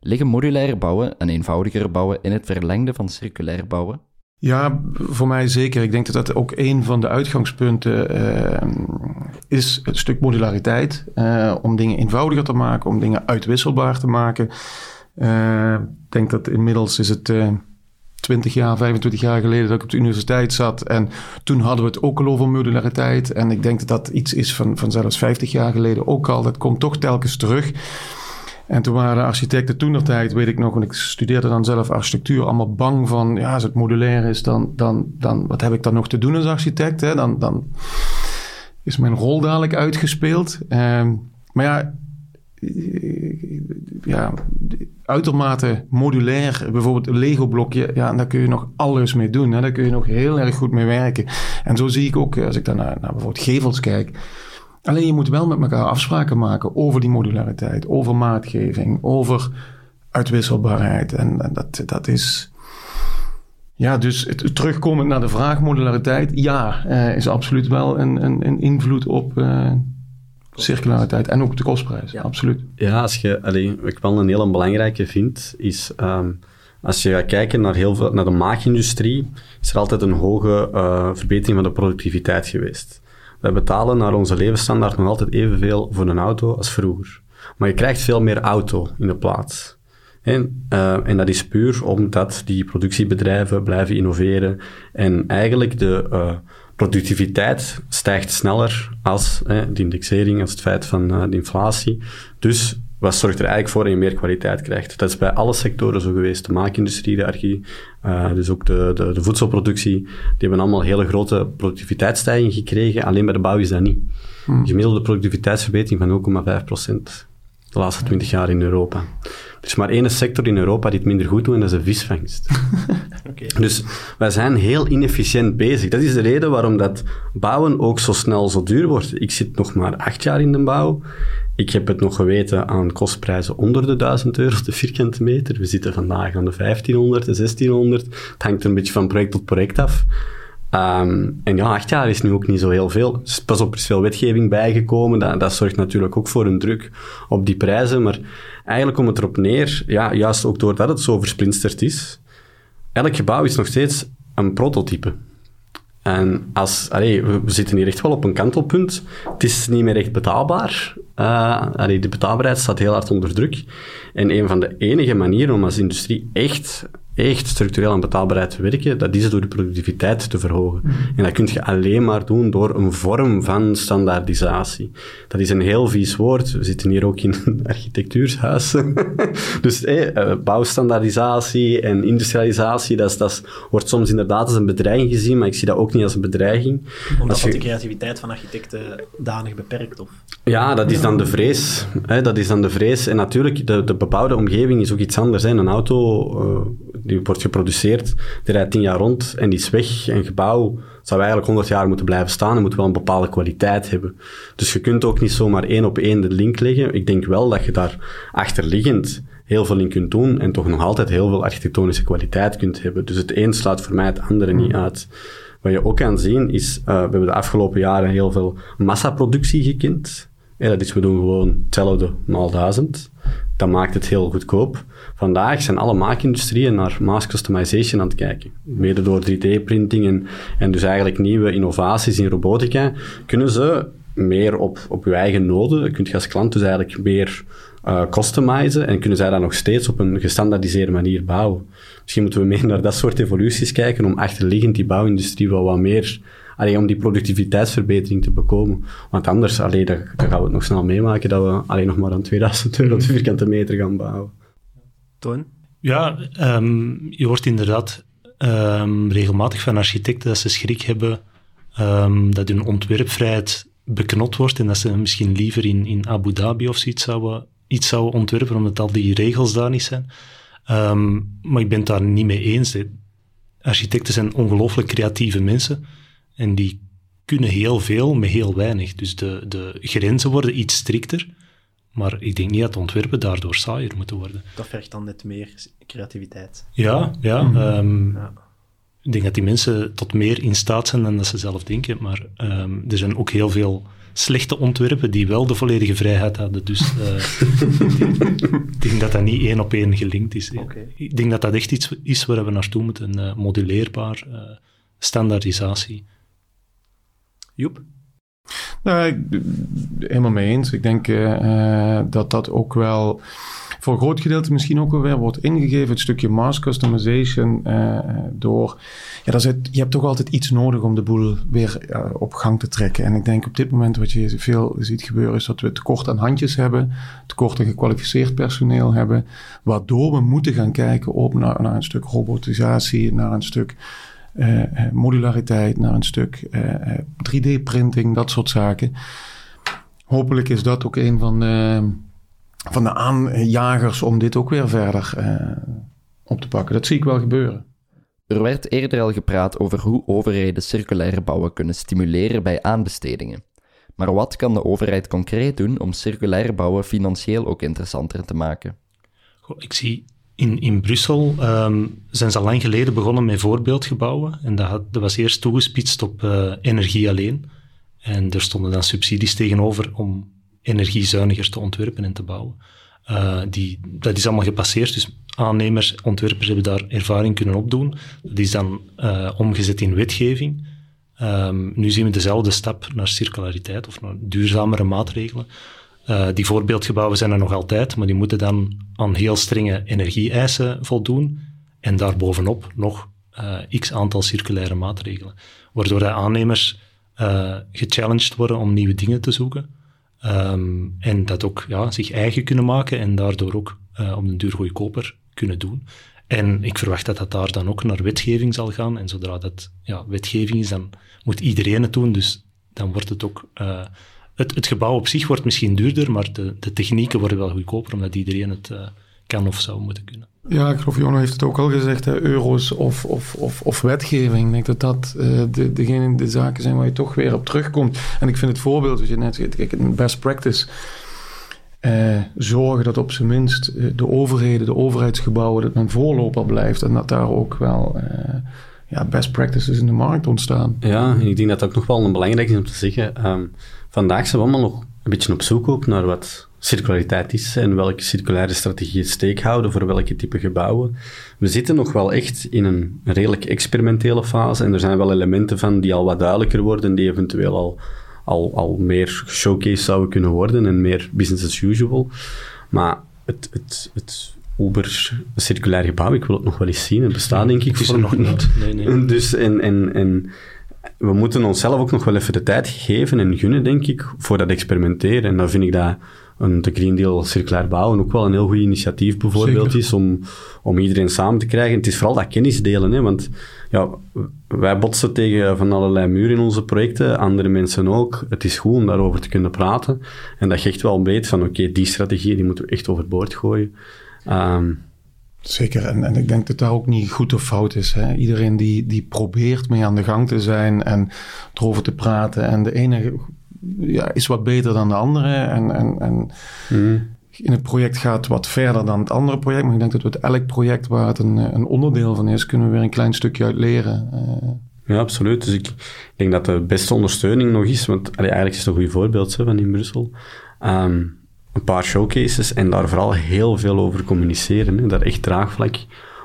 Liggen modulair bouwen en eenvoudiger bouwen in het verlengde van circulair bouwen? Ja, voor mij zeker. Ik denk dat dat ook een van de uitgangspunten uh, is, het stuk modulariteit. Uh, om dingen eenvoudiger te maken, om dingen uitwisselbaar te maken. Uh, ik denk dat inmiddels is het 20 jaar, 25 jaar geleden dat ik op de universiteit zat. En toen hadden we het ook al over modulariteit. En ik denk dat dat iets is van, van zelfs 50 jaar geleden ook al. Dat komt toch telkens terug. En toen waren architecten toen tijd, weet ik nog, want ik studeerde dan zelf architectuur, allemaal bang van, ja, als het modulair is, dan, dan, dan wat heb ik dan nog te doen als architect? Hè? Dan, dan is mijn rol dadelijk uitgespeeld. Uh, maar ja, ja, uitermate modulair, bijvoorbeeld een Lego-blokje, ja, daar kun je nog alles mee doen. Hè? Daar kun je nog heel erg goed mee werken. En zo zie ik ook, als ik dan naar, naar bijvoorbeeld gevels kijk, Alleen je moet wel met elkaar afspraken maken over die modulariteit, over maatgeving, over uitwisselbaarheid. En, dat, dat is. Ja, dus het, terugkomend naar de vraag modulariteit, ja, uh, is absoluut wel een, een, een invloed op uh, circulariteit en ook de kostprijs. Ja. Absoluut. Ja, als je, allee, wat ik wel een heel belangrijke vind, is um, als je gaat kijken naar, heel veel, naar de maakindustrie, is er altijd een hoge uh, verbetering van de productiviteit geweest. Wij betalen naar onze levensstandaard nog altijd evenveel voor een auto als vroeger. Maar je krijgt veel meer auto in de plaats. En, uh, en dat is puur omdat die productiebedrijven blijven innoveren en eigenlijk de uh, productiviteit stijgt sneller als uh, de indexering, als het feit van uh, de inflatie. Dus wat zorgt er eigenlijk voor dat je meer kwaliteit krijgt? Dat is bij alle sectoren zo geweest. De maakindustrie, de archie, uh, dus ook de, de, de, voedselproductie, die hebben allemaal hele grote productiviteitsstijging gekregen. Alleen bij de bouw is dat niet. Hmm. Gemiddelde productiviteitsverbetering van 0,5 procent de laatste 20 jaar in Europa. Er is maar één sector in Europa die het minder goed doet en dat is de visvangst. okay. Dus wij zijn heel inefficiënt bezig. Dat is de reden waarom dat bouwen ook zo snel zo duur wordt. Ik zit nog maar acht jaar in de bouw ik heb het nog geweten aan kostprijzen onder de 1000 euro de vierkante meter. We zitten vandaag aan de 1500, de 1600. Het hangt een beetje van project tot project af. Um, en ja, acht jaar is nu ook niet zo heel veel. Pas op, is veel wetgeving bijgekomen. Dat, dat zorgt natuurlijk ook voor een druk op die prijzen. Maar eigenlijk komt het erop neer, ja, juist ook doordat het zo versplinsterd is. Elk gebouw is nog steeds een prototype. En als, we, zitten hier echt wel op een kantelpunt. Het is niet meer echt betaalbaar. Allee, de betaalbaarheid staat heel hard onder druk. En een van de enige manieren om als industrie echt echt structureel aan betaalbaarheid te werken, dat is door de productiviteit te verhogen. Mhm. En dat kun je alleen maar doen door een vorm van standaardisatie. Dat is een heel vies woord. We zitten hier ook in een architectuurshuis. dus eh, bouwstandaardisatie en industrialisatie, dat, is, dat wordt soms inderdaad als een bedreiging gezien, maar ik zie dat ook niet als een bedreiging. Omdat dat de creativiteit van architecten danig beperkt? Of? Ja, dat is dan de vrees. Hè, dat is dan de vrees. En natuurlijk, de, de bebouwde omgeving is ook iets anders. Hè. Een auto... Uh, die wordt geproduceerd, die rijdt tien jaar rond en die is weg. Een gebouw zou eigenlijk honderd jaar moeten blijven staan en moet wel een bepaalde kwaliteit hebben. Dus je kunt ook niet zomaar één op één de link leggen. Ik denk wel dat je daar achterliggend heel veel in kunt doen en toch nog altijd heel veel architectonische kwaliteit kunt hebben. Dus het een sluit voor mij het andere niet uit. Wat je ook kan zien is, uh, we hebben de afgelopen jaren heel veel massaproductie gekend. Dat is, we doen gewoon hetzelfde maal duizend. Dat maakt het heel goedkoop. Vandaag zijn alle maakindustrieën naar mass customization aan het kijken. Mede door 3D-printing en, en dus eigenlijk nieuwe innovaties in robotica, kunnen ze meer op, op je eigen noden. Kun je als klant dus eigenlijk meer uh, customizen en kunnen zij dat nog steeds op een gestandaardiseerde manier bouwen. Misschien moeten we meer naar dat soort evoluties kijken om achterliggend die bouwindustrie wel wat meer, alleen om die productiviteitsverbetering te bekomen. Want anders, alleen, dan, dan gaan we het nog snel meemaken dat we alleen nog maar aan 2000 euro de vierkante meter gaan bouwen. Toon? Ja, um, je hoort inderdaad um, regelmatig van architecten dat ze schrik hebben um, dat hun ontwerpvrijheid beknot wordt en dat ze misschien liever in, in Abu Dhabi of zoiets zouden, iets zouden ontwerpen, omdat al die regels daar niet zijn. Um, maar ik ben het daar niet mee eens. Architecten zijn ongelooflijk creatieve mensen en die kunnen heel veel met heel weinig. Dus de, de grenzen worden iets strikter, maar ik denk niet dat ontwerpen daardoor saaier moeten worden. Dat vergt dan net meer creativiteit. Ja, ja. Mm -hmm. ja. Ik denk dat die mensen tot meer in staat zijn dan dat ze zelf denken, maar um, er zijn ook heel veel slechte ontwerpen die wel de volledige vrijheid hadden. Dus uh, ik denk dat dat niet één op één gelinkt is. Okay. Ik denk dat dat echt iets is waar we naartoe moeten. Uh, moduleerbaar, uh, standaardisatie. Joep? Nou, helemaal mee eens. Ik denk dat dat ook wel voor een groot gedeelte misschien ook weer wordt ingegeven. Het stukje mass customization uh, door... Ja, dat zit, je hebt toch altijd iets nodig om de boel weer op gang te trekken. En ik denk op dit moment wat je veel ziet gebeuren... is dat we tekort aan handjes hebben. Tekort aan gekwalificeerd personeel hebben. Waardoor we moeten gaan kijken op naar een stuk robotisatie, naar een stuk... Uh, modulariteit, naar een stuk 3D-printing, dat soort zaken. Hopelijk is dat ook een van de van de aanjagers om dit ook weer verder uh, op te pakken. Dat zie ik wel gebeuren. Er werd eerder al gepraat over hoe overheden circulaire bouwen kunnen stimuleren bij aanbestedingen. Maar wat kan de overheid concreet doen om circulair bouwen financieel ook interessanter te maken? Goh, ik zie in, in Brussel um, zijn ze al lang geleden begonnen met voorbeeldgebouwen. En dat, dat was eerst toegespitst op uh, energie alleen. En er stonden dan subsidies tegenover om energiezuiniger te ontwerpen en te bouwen. Uh, die, dat is allemaal gepasseerd, dus aannemers, ontwerpers hebben daar ervaring kunnen opdoen. Dat is dan uh, omgezet in wetgeving. Um, nu zien we dezelfde stap naar circulariteit of naar duurzamere maatregelen. Uh, die voorbeeldgebouwen zijn er nog altijd, maar die moeten dan aan heel strenge energie-eisen voldoen. En daarbovenop nog x aantal circulaire maatregelen. Waardoor de aannemers gechallenged worden om nieuwe dingen te zoeken. Um, en dat ook ja, zich eigen kunnen maken en daardoor ook uh, op den duur goedkoper kunnen doen. En ik verwacht dat dat daar dan ook naar wetgeving zal gaan. En zodra dat ja, wetgeving is, dan moet iedereen het doen. Dus dan wordt het ook... Het, het gebouw op zich wordt misschien duurder, maar de, de technieken worden wel goedkoper, omdat iedereen het uh, kan of zou moeten kunnen. Ja, ik geloof Jono heeft het ook al gezegd, hè, euro's of, of, of, of wetgeving. Ik denk dat dat uh, de, degene, de zaken zijn waar je toch weer op terugkomt. En ik vind het voorbeeld, wat je net zegt, kijk, een best practice... Uh, zorgen dat op zijn minst de overheden, de overheidsgebouwen, dat men voorloper blijft en dat daar ook wel uh, ja, best practices in de markt ontstaan. Ja, en ik denk dat dat ook nog wel een belangrijk is om te zeggen. Um, vandaag zijn we allemaal nog een beetje op zoek ook naar wat circulariteit is en welke circulaire strategieën steek houden voor welke type gebouwen. We zitten nog wel echt in een redelijk experimentele fase en er zijn wel elementen van die al wat duidelijker worden, die eventueel al, al, al meer showcase zouden kunnen worden en meer business as usual. Maar het, het, het Uber circulair gebouw, ik wil het nog wel eens zien. Het bestaat denk ik voor nog niet. Nee, nee. Dus en, en, en we moeten onszelf ook nog wel even de tijd geven en gunnen, denk ik, voor dat experimenteren. En dan vind ik dat een de Green Deal circulair bouwen ook wel een heel goed initiatief bijvoorbeeld is om, om iedereen samen te krijgen. Het is vooral dat kennis delen, hè, want ja, wij botsen tegen van allerlei muren in onze projecten, andere mensen ook. Het is goed om daarover te kunnen praten en dat je echt wel weet van oké, die strategie die moeten we echt overboord gooien. Um, Zeker, en, en ik denk dat daar ook niet goed of fout is. Hè? Iedereen die, die probeert mee aan de gang te zijn en erover te praten. En de ene ja, is wat beter dan de andere. En, en, en mm. in het project gaat wat verder dan het andere project. Maar ik denk dat we het elk project waar het een, een onderdeel van is, kunnen we weer een klein stukje uit leren. Uh, ja, absoluut. Dus ik denk dat de beste ondersteuning nog is, want allee, eigenlijk is het een goed voorbeeld hè, van in Brussel. Um, een paar showcases en daar vooral heel veel over communiceren. Hè. Daar echt draagvlak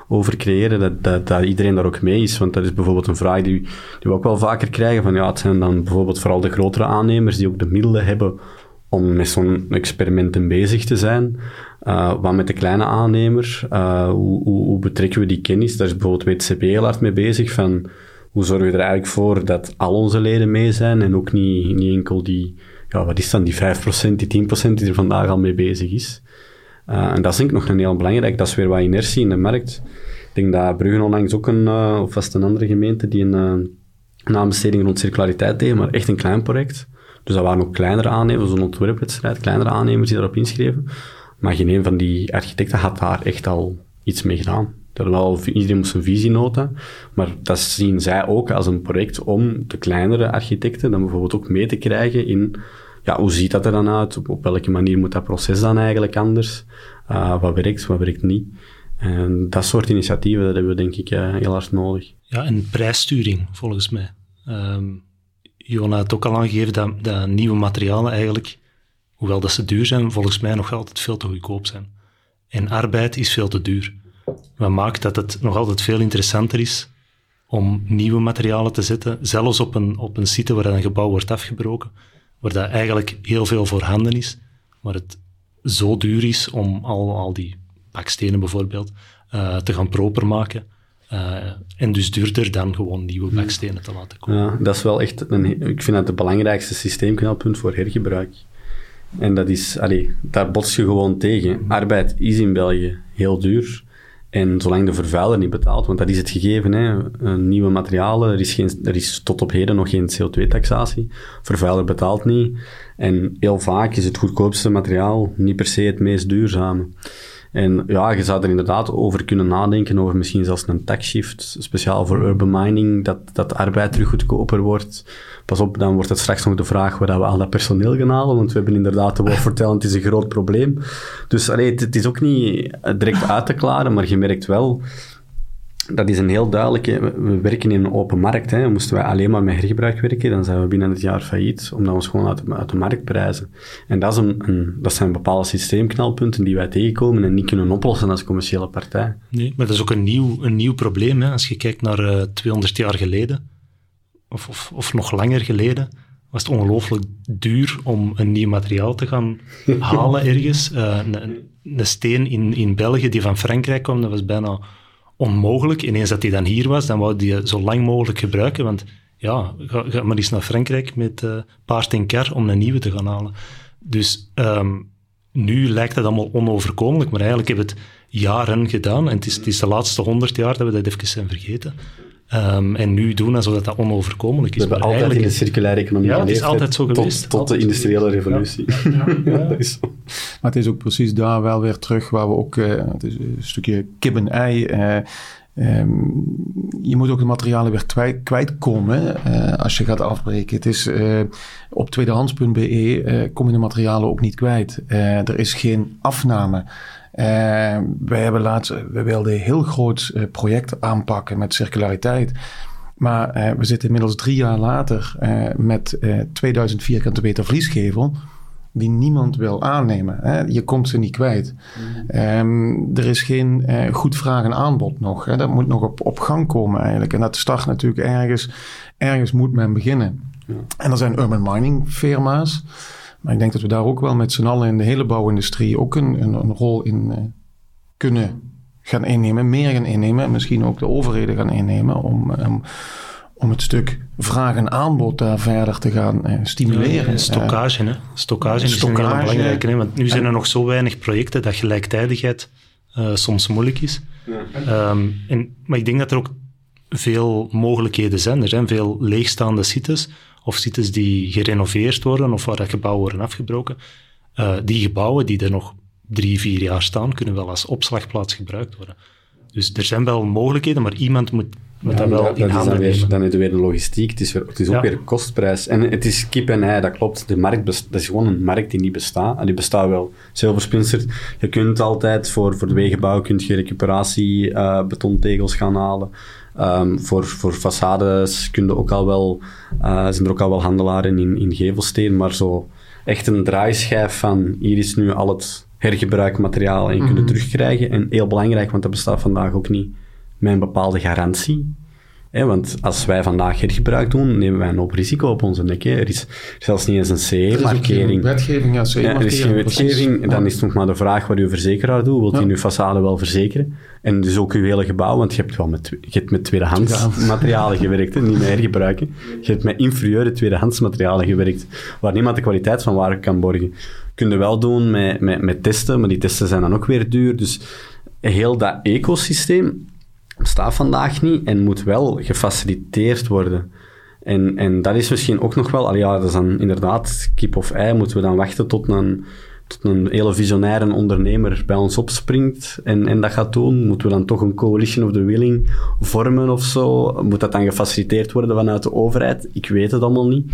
over creëren, dat, dat, dat iedereen daar ook mee is. Want dat is bijvoorbeeld een vraag die, die we ook wel vaker krijgen, van ja, het zijn dan bijvoorbeeld vooral de grotere aannemers die ook de middelen hebben om met zo'n experimenten bezig te zijn. Uh, wat met de kleine aannemer, uh, hoe, betrekken we die kennis? Daar is bijvoorbeeld WTCP heel hard mee bezig, van hoe zorgen we er eigenlijk voor dat al onze leden mee zijn en ook niet, niet enkel die, ja, wat is dan die 5%, die 10% die er vandaag al mee bezig is. Uh, en dat is denk ik nog een heel belangrijk. Dat is weer wat inertie in de markt. Ik denk dat Brugge onlangs ook een, uh, of was een andere gemeente, die een, uh, een aanbesteding rond circulariteit deed, maar echt een klein project. Dus dat waren ook kleinere aannemers, zo'n ontwerpwedstrijd, kleinere aannemers die daarop inschreven. Maar geen een van die architecten had daar echt al iets mee gedaan. Dat wel, iedereen moest een visienota, maar dat zien zij ook als een project om de kleinere architecten dan bijvoorbeeld ook mee te krijgen in ja, hoe ziet dat er dan uit? Op, welke manier moet dat proces dan eigenlijk anders? Uh, wat werkt, wat werkt niet? En dat soort initiatieven, dat hebben we denk ik uh, heel hard nodig. Ja, en prijssturing, volgens mij. Um, Jona had ook al aangegeven dat, dat nieuwe materialen eigenlijk, hoewel dat ze duur zijn, volgens mij nog altijd veel te goedkoop zijn. En arbeid is veel te duur. Wat maakt dat het nog altijd veel interessanter is om nieuwe materialen te zetten, zelfs op een, op een site waar een gebouw wordt afgebroken, waar dat eigenlijk heel veel voorhanden is, maar het zo duur is om al, al die bakstenen bijvoorbeeld uh, te gaan proper maken. Uh, en dus duurder dan gewoon nieuwe bakstenen te laten komen. Ja, dat is wel echt, een, ik vind dat het belangrijkste systeemknelpunt voor hergebruik. En dat is, allee, daar bots je gewoon tegen. Arbeid is in België heel duur. En zolang de vervuiler niet betaalt, want dat is het gegeven, hè, nieuwe materialen, er is, geen, er is tot op heden nog geen CO2-taxatie. Vervuiler betaalt niet. En heel vaak is het goedkoopste materiaal niet per se het meest duurzame. En ja, je zou er inderdaad over kunnen nadenken, over misschien zelfs een taxshift, speciaal voor urban mining, dat, dat de arbeid terug goedkoper wordt. Pas op, dan wordt het straks nog de vraag waar we al dat personeel gaan halen, want we hebben inderdaad te woord het is een groot probleem. Dus allee, het, het is ook niet direct uit te klaren, maar je merkt wel dat is een heel duidelijke. We werken in een open markt. Hè. Moesten wij alleen maar met hergebruik werken, dan zijn we binnen het jaar failliet, omdat we ons gewoon uit de, uit de markt prijzen. En dat, is een, een, dat zijn bepaalde systeemknelpunten die wij tegenkomen en niet kunnen oplossen als commerciële partij. Nee, maar dat is ook een nieuw, een nieuw probleem. Hè. Als je kijkt naar uh, eh, 200 jaar geleden, of, of, of nog langer geleden, was het ongelooflijk duur om een nieuw materiaal te gaan halen ergens. Uh, een, een steen in, in België die van Frankrijk kwam, dat was bijna onmogelijk. Ineens dat hij dan hier was, dan wou hij zo lang mogelijk gebruiken. Want ja, ga, maar eens naar Frankrijk met uh, paard en kar om een nieuwe te gaan halen. Dus um, nu lijkt het allemaal onoverkomelijk, maar eigenlijk hebben we het jaren gedaan. En het is, het is de laatste honderd jaar dat we dat even zijn vergeten. Um, en nu doen alsof dat, dat onoverkomelijk is. We hebben altijd in de circulaire economie ja, het is altijd zo geweest. Tot, tot de industriële revolutie. Ja. Ja, dat is zo. Maar het is ook precies daar wel weer terug waar we ook... Uh, het is een stukje kip-en-ei... Uh, Um, je moet ook de materialen weer kwijtkomen uh, als je gaat afbreken. Het is uh, op tweedehands.be uh, kom je de materialen ook niet kwijt. er is geen afname. Uh, wij hebben laatst, we wilden een heel groot uh, project aanpakken met circulariteit. Maar uh, we zitten inmiddels drie jaar later met 2000 vierkante meter vliesgevel die niemand wil aannemen. Hè? Je komt ze niet kwijt. Mm. Um, er is geen goed vraag en aanbod nog. Hè? Dat moet nog op, op gang komen eigenlijk. En dat start natuurlijk ergens. Ergens moet men beginnen. Ja. En er zijn urban mining firma's. Maar ik denk dat we daar ook wel met z'n allen in de hele bouwindustrie ook een, een, een rol in uh, kunnen gaan innemen, meer gaan innemen. En misschien ook de overheden gaan innemen om, um, om het stuk vraag en aanbod daar verder te gaan uh, stimuleren. Ja, stockage, hè? Stockage, is een heel. Hè? Want nu zijn er nog zo weinig projecten dat gelijktijdigheid uh, soms moeilijk is. Ja. Um, en, maar ik denk dat er ook veel mogelijkheden zijn. Er zijn veel leegstaande sites of sites die gerenoveerd worden of waar dat gebouwen worden afgebroken. Uh, die gebouwen die er nog drie, vier jaar staan, kunnen wel als opslagplaats gebruikt worden. Dus er zijn wel mogelijkheden, maar iemand moet, moet ja, dat wel in handen nemen. Dan is er weer de logistiek, het is, weer, het is ook ja. weer kostprijs. En het is kip en ei, dat klopt. De markt best, dat is gewoon een markt die niet bestaat. En die bestaat wel. Zilverspinster, je kunt altijd voor, voor de wegenbouw kunt je recuperatie uh, betontegels gaan halen. Um, voor, voor façades kun je ook al wel, uh, zijn er ook al wel handelaren in, in gevelsteen, maar zo echt een draaischijf van hier is nu al het hergebruikmateriaal en Mhm. kunnen terugkrijgen. En heel belangrijk, want dat bestaat vandaag ook niet met een bepaalde garantie. Want als wij vandaag hergebruik doen, nemen wij een hoop risico op onze nek. hè. Er is zelfs niet eens een Er CE-markering. Wetgeving, ja, Ja, er is geen wetgeving. Dan is het nog maar de vraag wat uw verzekeraar doet. Wilt Ja. hij uw façade wel verzekeren? En dus ook uw hele gebouw, want je hebt wel met, je hebt met tweedehands materialen gewerkt, hè, niet met hergebruiken. Je hebt met inferieure tweedehands materialen gewerkt, waar niemand de kwaliteit van waar kan borgen. Kun je wel doen met, met, met testen, maar die testen zijn dan ook weer duur. Dus heel dat ecosysteem bestaat vandaag niet en moet wel gefaciliteerd worden. En, en dat is misschien ook nog wel, al ja, dat is dan inderdaad kip of ei, moeten we dan wachten tot een, een hele visionaire ondernemer bij ons opspringt en, en dat gaat doen? Moeten we dan toch een coalition of the willing vormen of zo? Moet dat dan gefaciliteerd worden vanuit de overheid? Ik weet het allemaal niet.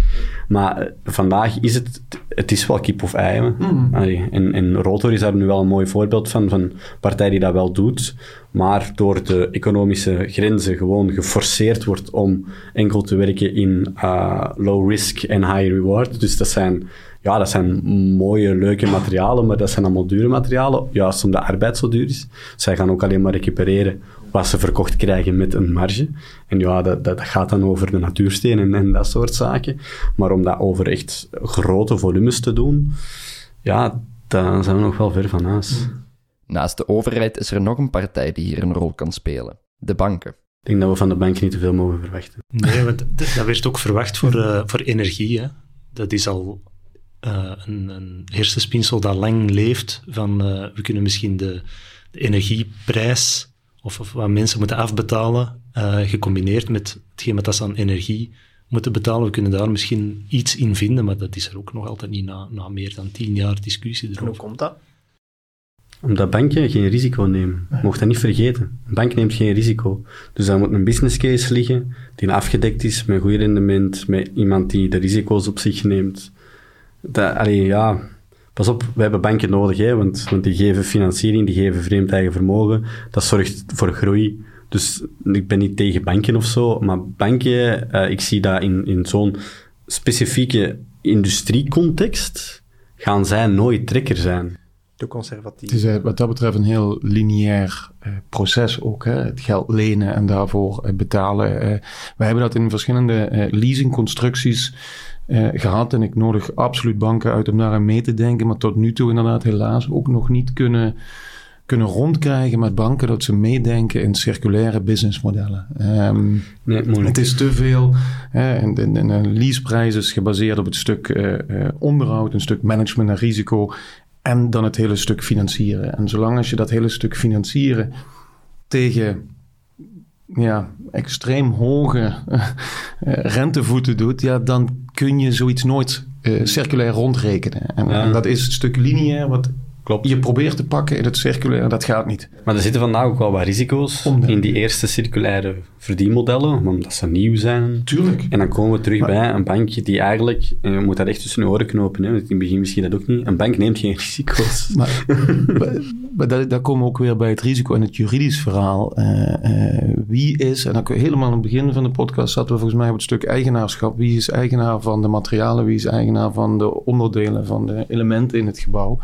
Maar eh, vandaag is het, het is wel kip of ei. Allee, en, en Rotor is daar nu wel een mooi voorbeeld van, van een partij die dat wel doet, maar door de economische grenzen gewoon geforceerd wordt om enkel te werken in uh, low risk en high reward. Dus dat zijn, ja, dat zijn mooie, leuke materialen, maar dat zijn allemaal dure materialen, juist omdat de arbeid zo duur is. Zij gaan ook alleen maar recupereren wat ze verkocht krijgen met een marge. En ja, dat, dat, dat gaat dan over de natuursteen en, en dat soort zaken. Maar om dat over echt grote volumes te doen, ja, daar zijn we nog wel ver van huis. Naast de overheid is er nog een partij die hier een rol kan spelen: de banken. Ik denk dat we van de bank niet te veel mogen verwachten. Nee, want dat werd ook verwacht voor, eh, voor energie. Hè. Dat is al eh, een, een hersenspinsel dat lang leeft. Van, eh, we kunnen misschien de, de energieprijs of, of wat mensen moeten afbetalen, eh, gecombineerd met hetgeen wat ze aan energie moeten betalen. We kunnen daar misschien iets in vinden, maar dat is er ook nog altijd niet na, na meer dan tien jaar discussie En hoe erover. komt dat? Omdat banken geen risico nemen. Je mocht dat niet vergeten. Een bank neemt geen risico. Dus daar moet een business case liggen die afgedekt is met goed rendement, met iemand die de risico's op zich neemt. Dat, allee, ja, pas op, we hebben banken nodig, hè, want, want die geven financiering, die geven vreemd eigen vermogen. Dat zorgt voor groei. Dus ik ben niet tegen banken of zo, maar banken, eh, ik zie dat in, in zo'n specifieke industriecontext, gaan zij nooit trekker zijn. Te conservatief. Het is eh, wat dat betreft een heel lineair eh, proces ook. Hè? Het geld lenen en daarvoor betalen. eh. wij hebben dat in verschillende eh, leasingconstructies eh, gehad. En ik nodig absoluut banken uit om daaraan mee te denken. Maar tot nu toe inderdaad helaas ook nog niet kunnen, kunnen rondkrijgen met banken... dat ze meedenken in circulaire businessmodellen. Ehm, Nee, moeilijk. het is te veel. Hè, en, en, leaseprijs is gebaseerd op het stuk eh, eh, onderhoud, een stuk management en risico. En dan het hele stuk financieren. En zolang als je dat hele stuk financieren tegen ja, extreem hoge eh, rentevoeten doet, ja, dan kun je zoiets nooit eh, circulair rondrekenen. En, Ja. en dat is het stuk lineair wat Klopt. je probeert te pakken in het circulaire, dat gaat niet. Maar er zitten vandaag ook wel wat risico's in die eerste circulaire verdienmodellen, omdat ze nieuw zijn. Tuurlijk. En dan komen we terug Maar- bij een bankje die eigenlijk, en je moet dat echt tussen je oren knopen, hè, want in het begin misschien dat ook niet, een bank neemt geen risico's. Maar, maar, daar, daar komen we ook weer bij het risico en het juridisch verhaal. Eh, eh, wie is, en dan kun je helemaal aan het begin van de podcast zaten we volgens mij op het stuk eigenaarschap. Wie is eigenaar van de materialen? Wie is eigenaar van de onderdelen, van de elementen in het gebouw?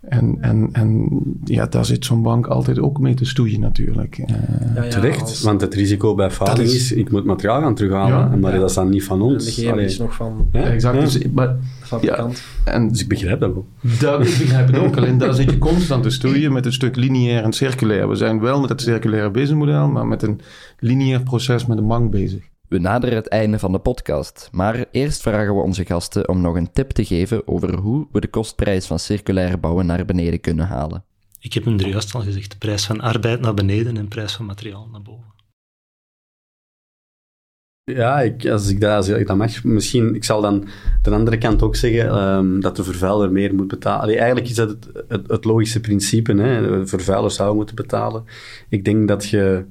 En, en, en ja, daar zit zo'n bank altijd ook mee te stoeien natuurlijk. Eh, Ja, ja, Terecht, als- want het risico bij faling is, is- ik moet materiaal gaan terughalen, Ja. maar dat is dan niet van en ons. de is nog van Ja, exact. ja. Dus, maar, de fabrikant. en Dus ik begrijp dat wel. Dat, ik begrijp het ook. Alleen daar zit je constant te stoeien met het stuk lineair en circulair. We zijn wel met het circulaire businessmodel, maar met een lineair proces met een bank bezig. We naderen het einde van de podcast, maar eerst vragen we onze gasten om nog een tip te geven over hoe we de kostprijs van circulair bouwen naar beneden kunnen halen. Ik heb hem er juist al gezegd, de prijs van arbeid naar beneden en de prijs van materiaal naar boven. Ja, ik, als, ik dat, als ik dat mag, misschien, ik zal dan de andere kant ook zeggen ehm, dat de vervuiler meer moet betalen. Allee, eigenlijk is dat het, het, het logische principe, hè. de vervuiler zou moeten betalen. Ik denk dat je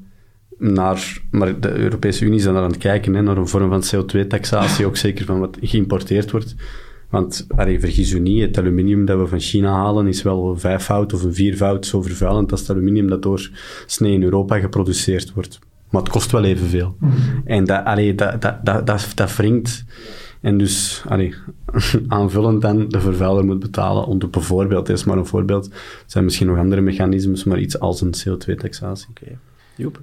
naar, maar de Europese Unie is dan aan het kijken, hè, naar een vorm van CO2-taxatie, ook zeker van wat geïmporteerd wordt. Want, allee, vergis u niet, het aluminium dat we van China halen is wel vijfvoud of een viervoud zo vervuilend als het aluminium dat door snee in Europa geproduceerd wordt. Maar het kost wel evenveel. En dat, allee, dat, dat, dat, dat, dat wringt. En dus, allee, aanvullend dan, de vervuiler moet betalen om de bijvoorbeeld, dit is maar een voorbeeld, er zijn misschien nog andere mechanismes, maar iets als een CO2-taxatie. Oké. Joep?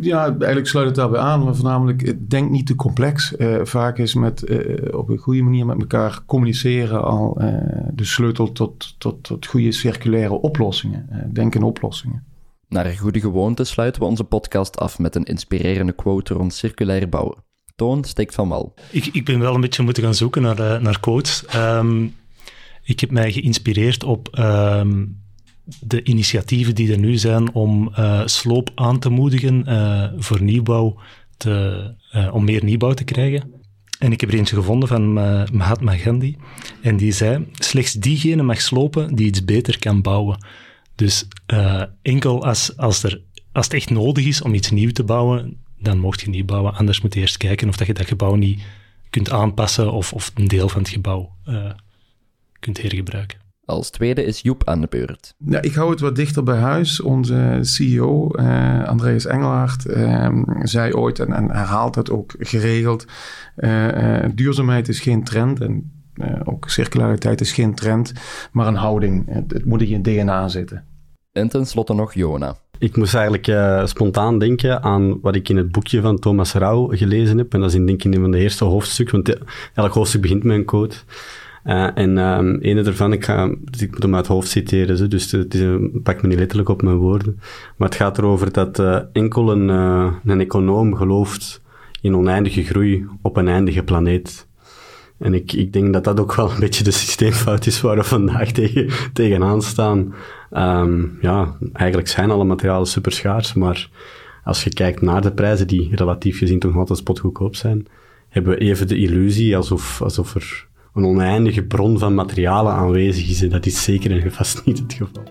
Ja, eigenlijk sluit het daarbij aan, maar voornamelijk denk niet te complex. Eh, vaak is met, eh, op een goede manier met elkaar communiceren al eh, de sleutel tot, tot, tot goede circulaire oplossingen. Denk in oplossingen. Naar een goede gewoonte sluiten we onze podcast af met een inspirerende quote rond circulair bouwen. Toon steekt van wal. Ik, ik ben wel een beetje moeten gaan zoeken naar, eh, naar quotes. Ehm, ik heb mij geïnspireerd op ehm, de initiatieven die er nu zijn om eh, sloop aan te moedigen eh, voor nieuwbouw, te, eh, om meer nieuwbouw te krijgen. En ik heb er eentje gevonden van Mahatma Gandhi. En die zei, slechts diegene mag slopen die iets beter kan bouwen. Dus enkel als, als, er, als het echt nodig is om iets nieuw te bouwen, dan mocht je niet bouwen. Anders moet je eerst kijken of dat je dat gebouw niet kunt aanpassen of, of een deel van het gebouw kunt hergebruiken. Als tweede is Joep aan de beurt. Ja, ik hou het wat dichter bij huis. Onze CEO, eh, Andreas Engelhard, eh, zei ooit en, en herhaalt het ook geregeld. eh, eh, duurzaamheid is geen trend en eh, ook circulariteit is geen trend, maar een houding. Het, het moet in je DNA zitten. En tenslotte nog Jona. Ik moest eigenlijk eh, spontaan denken aan wat ik in het boekje van Thomas Rauw gelezen heb. En dat is in, denk ik in een van de eerste hoofdstukken, want elk hoofdstuk begint met een quote. Eh, en um, ene daarvan, ik, ga, dus ik moet hem uit hoofd citeren, dus het is, pak me niet letterlijk op mijn woorden. Maar het gaat erover dat eh, enkel een, eh, een econoom gelooft in oneindige groei op een eindige planeet. En ik, ik denk dat dat ook wel een beetje de systeemfout is waar we vandaag tegen, tegenaan staan. Ehm, ja, eigenlijk zijn alle materialen super schaars, maar als je kijkt naar de prijzen, die relatief gezien toch altijd spotgoedkoop zijn, hebben we even de illusie alsof, alsof er een oneindige bron van materialen aanwezig is. En dat is zeker en vast niet het geval.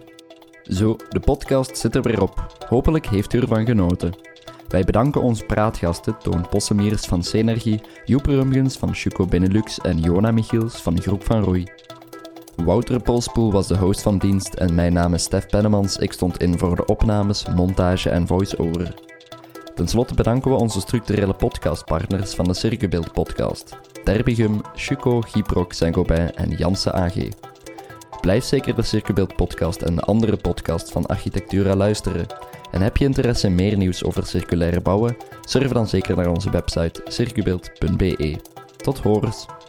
Zo, de podcast zit er weer op. Hopelijk heeft u ervan genoten. Wij bedanken onze praatgasten Toon Possemiers van Senergie, Joep Rumgens van Chuco Benelux en Jona Michiels van Groep van Roei. Wouter Polspoel was de host van dienst en mijn naam is Stef Pennemans. Ik stond in voor de opnames, montage en voice-over. Ten slotte bedanken we onze structurele podcastpartners van de Circubeeld podcast. Derbigum, Chuco, Gyproc, Saint-Gobain en Janse AG. Blijf zeker de Circubeeld podcast en de andere podcast van Architectura luisteren. En heb je interesse in meer nieuws over circulaire bouwen? Surf dan zeker naar onze website circubeeld.be. Tot horens!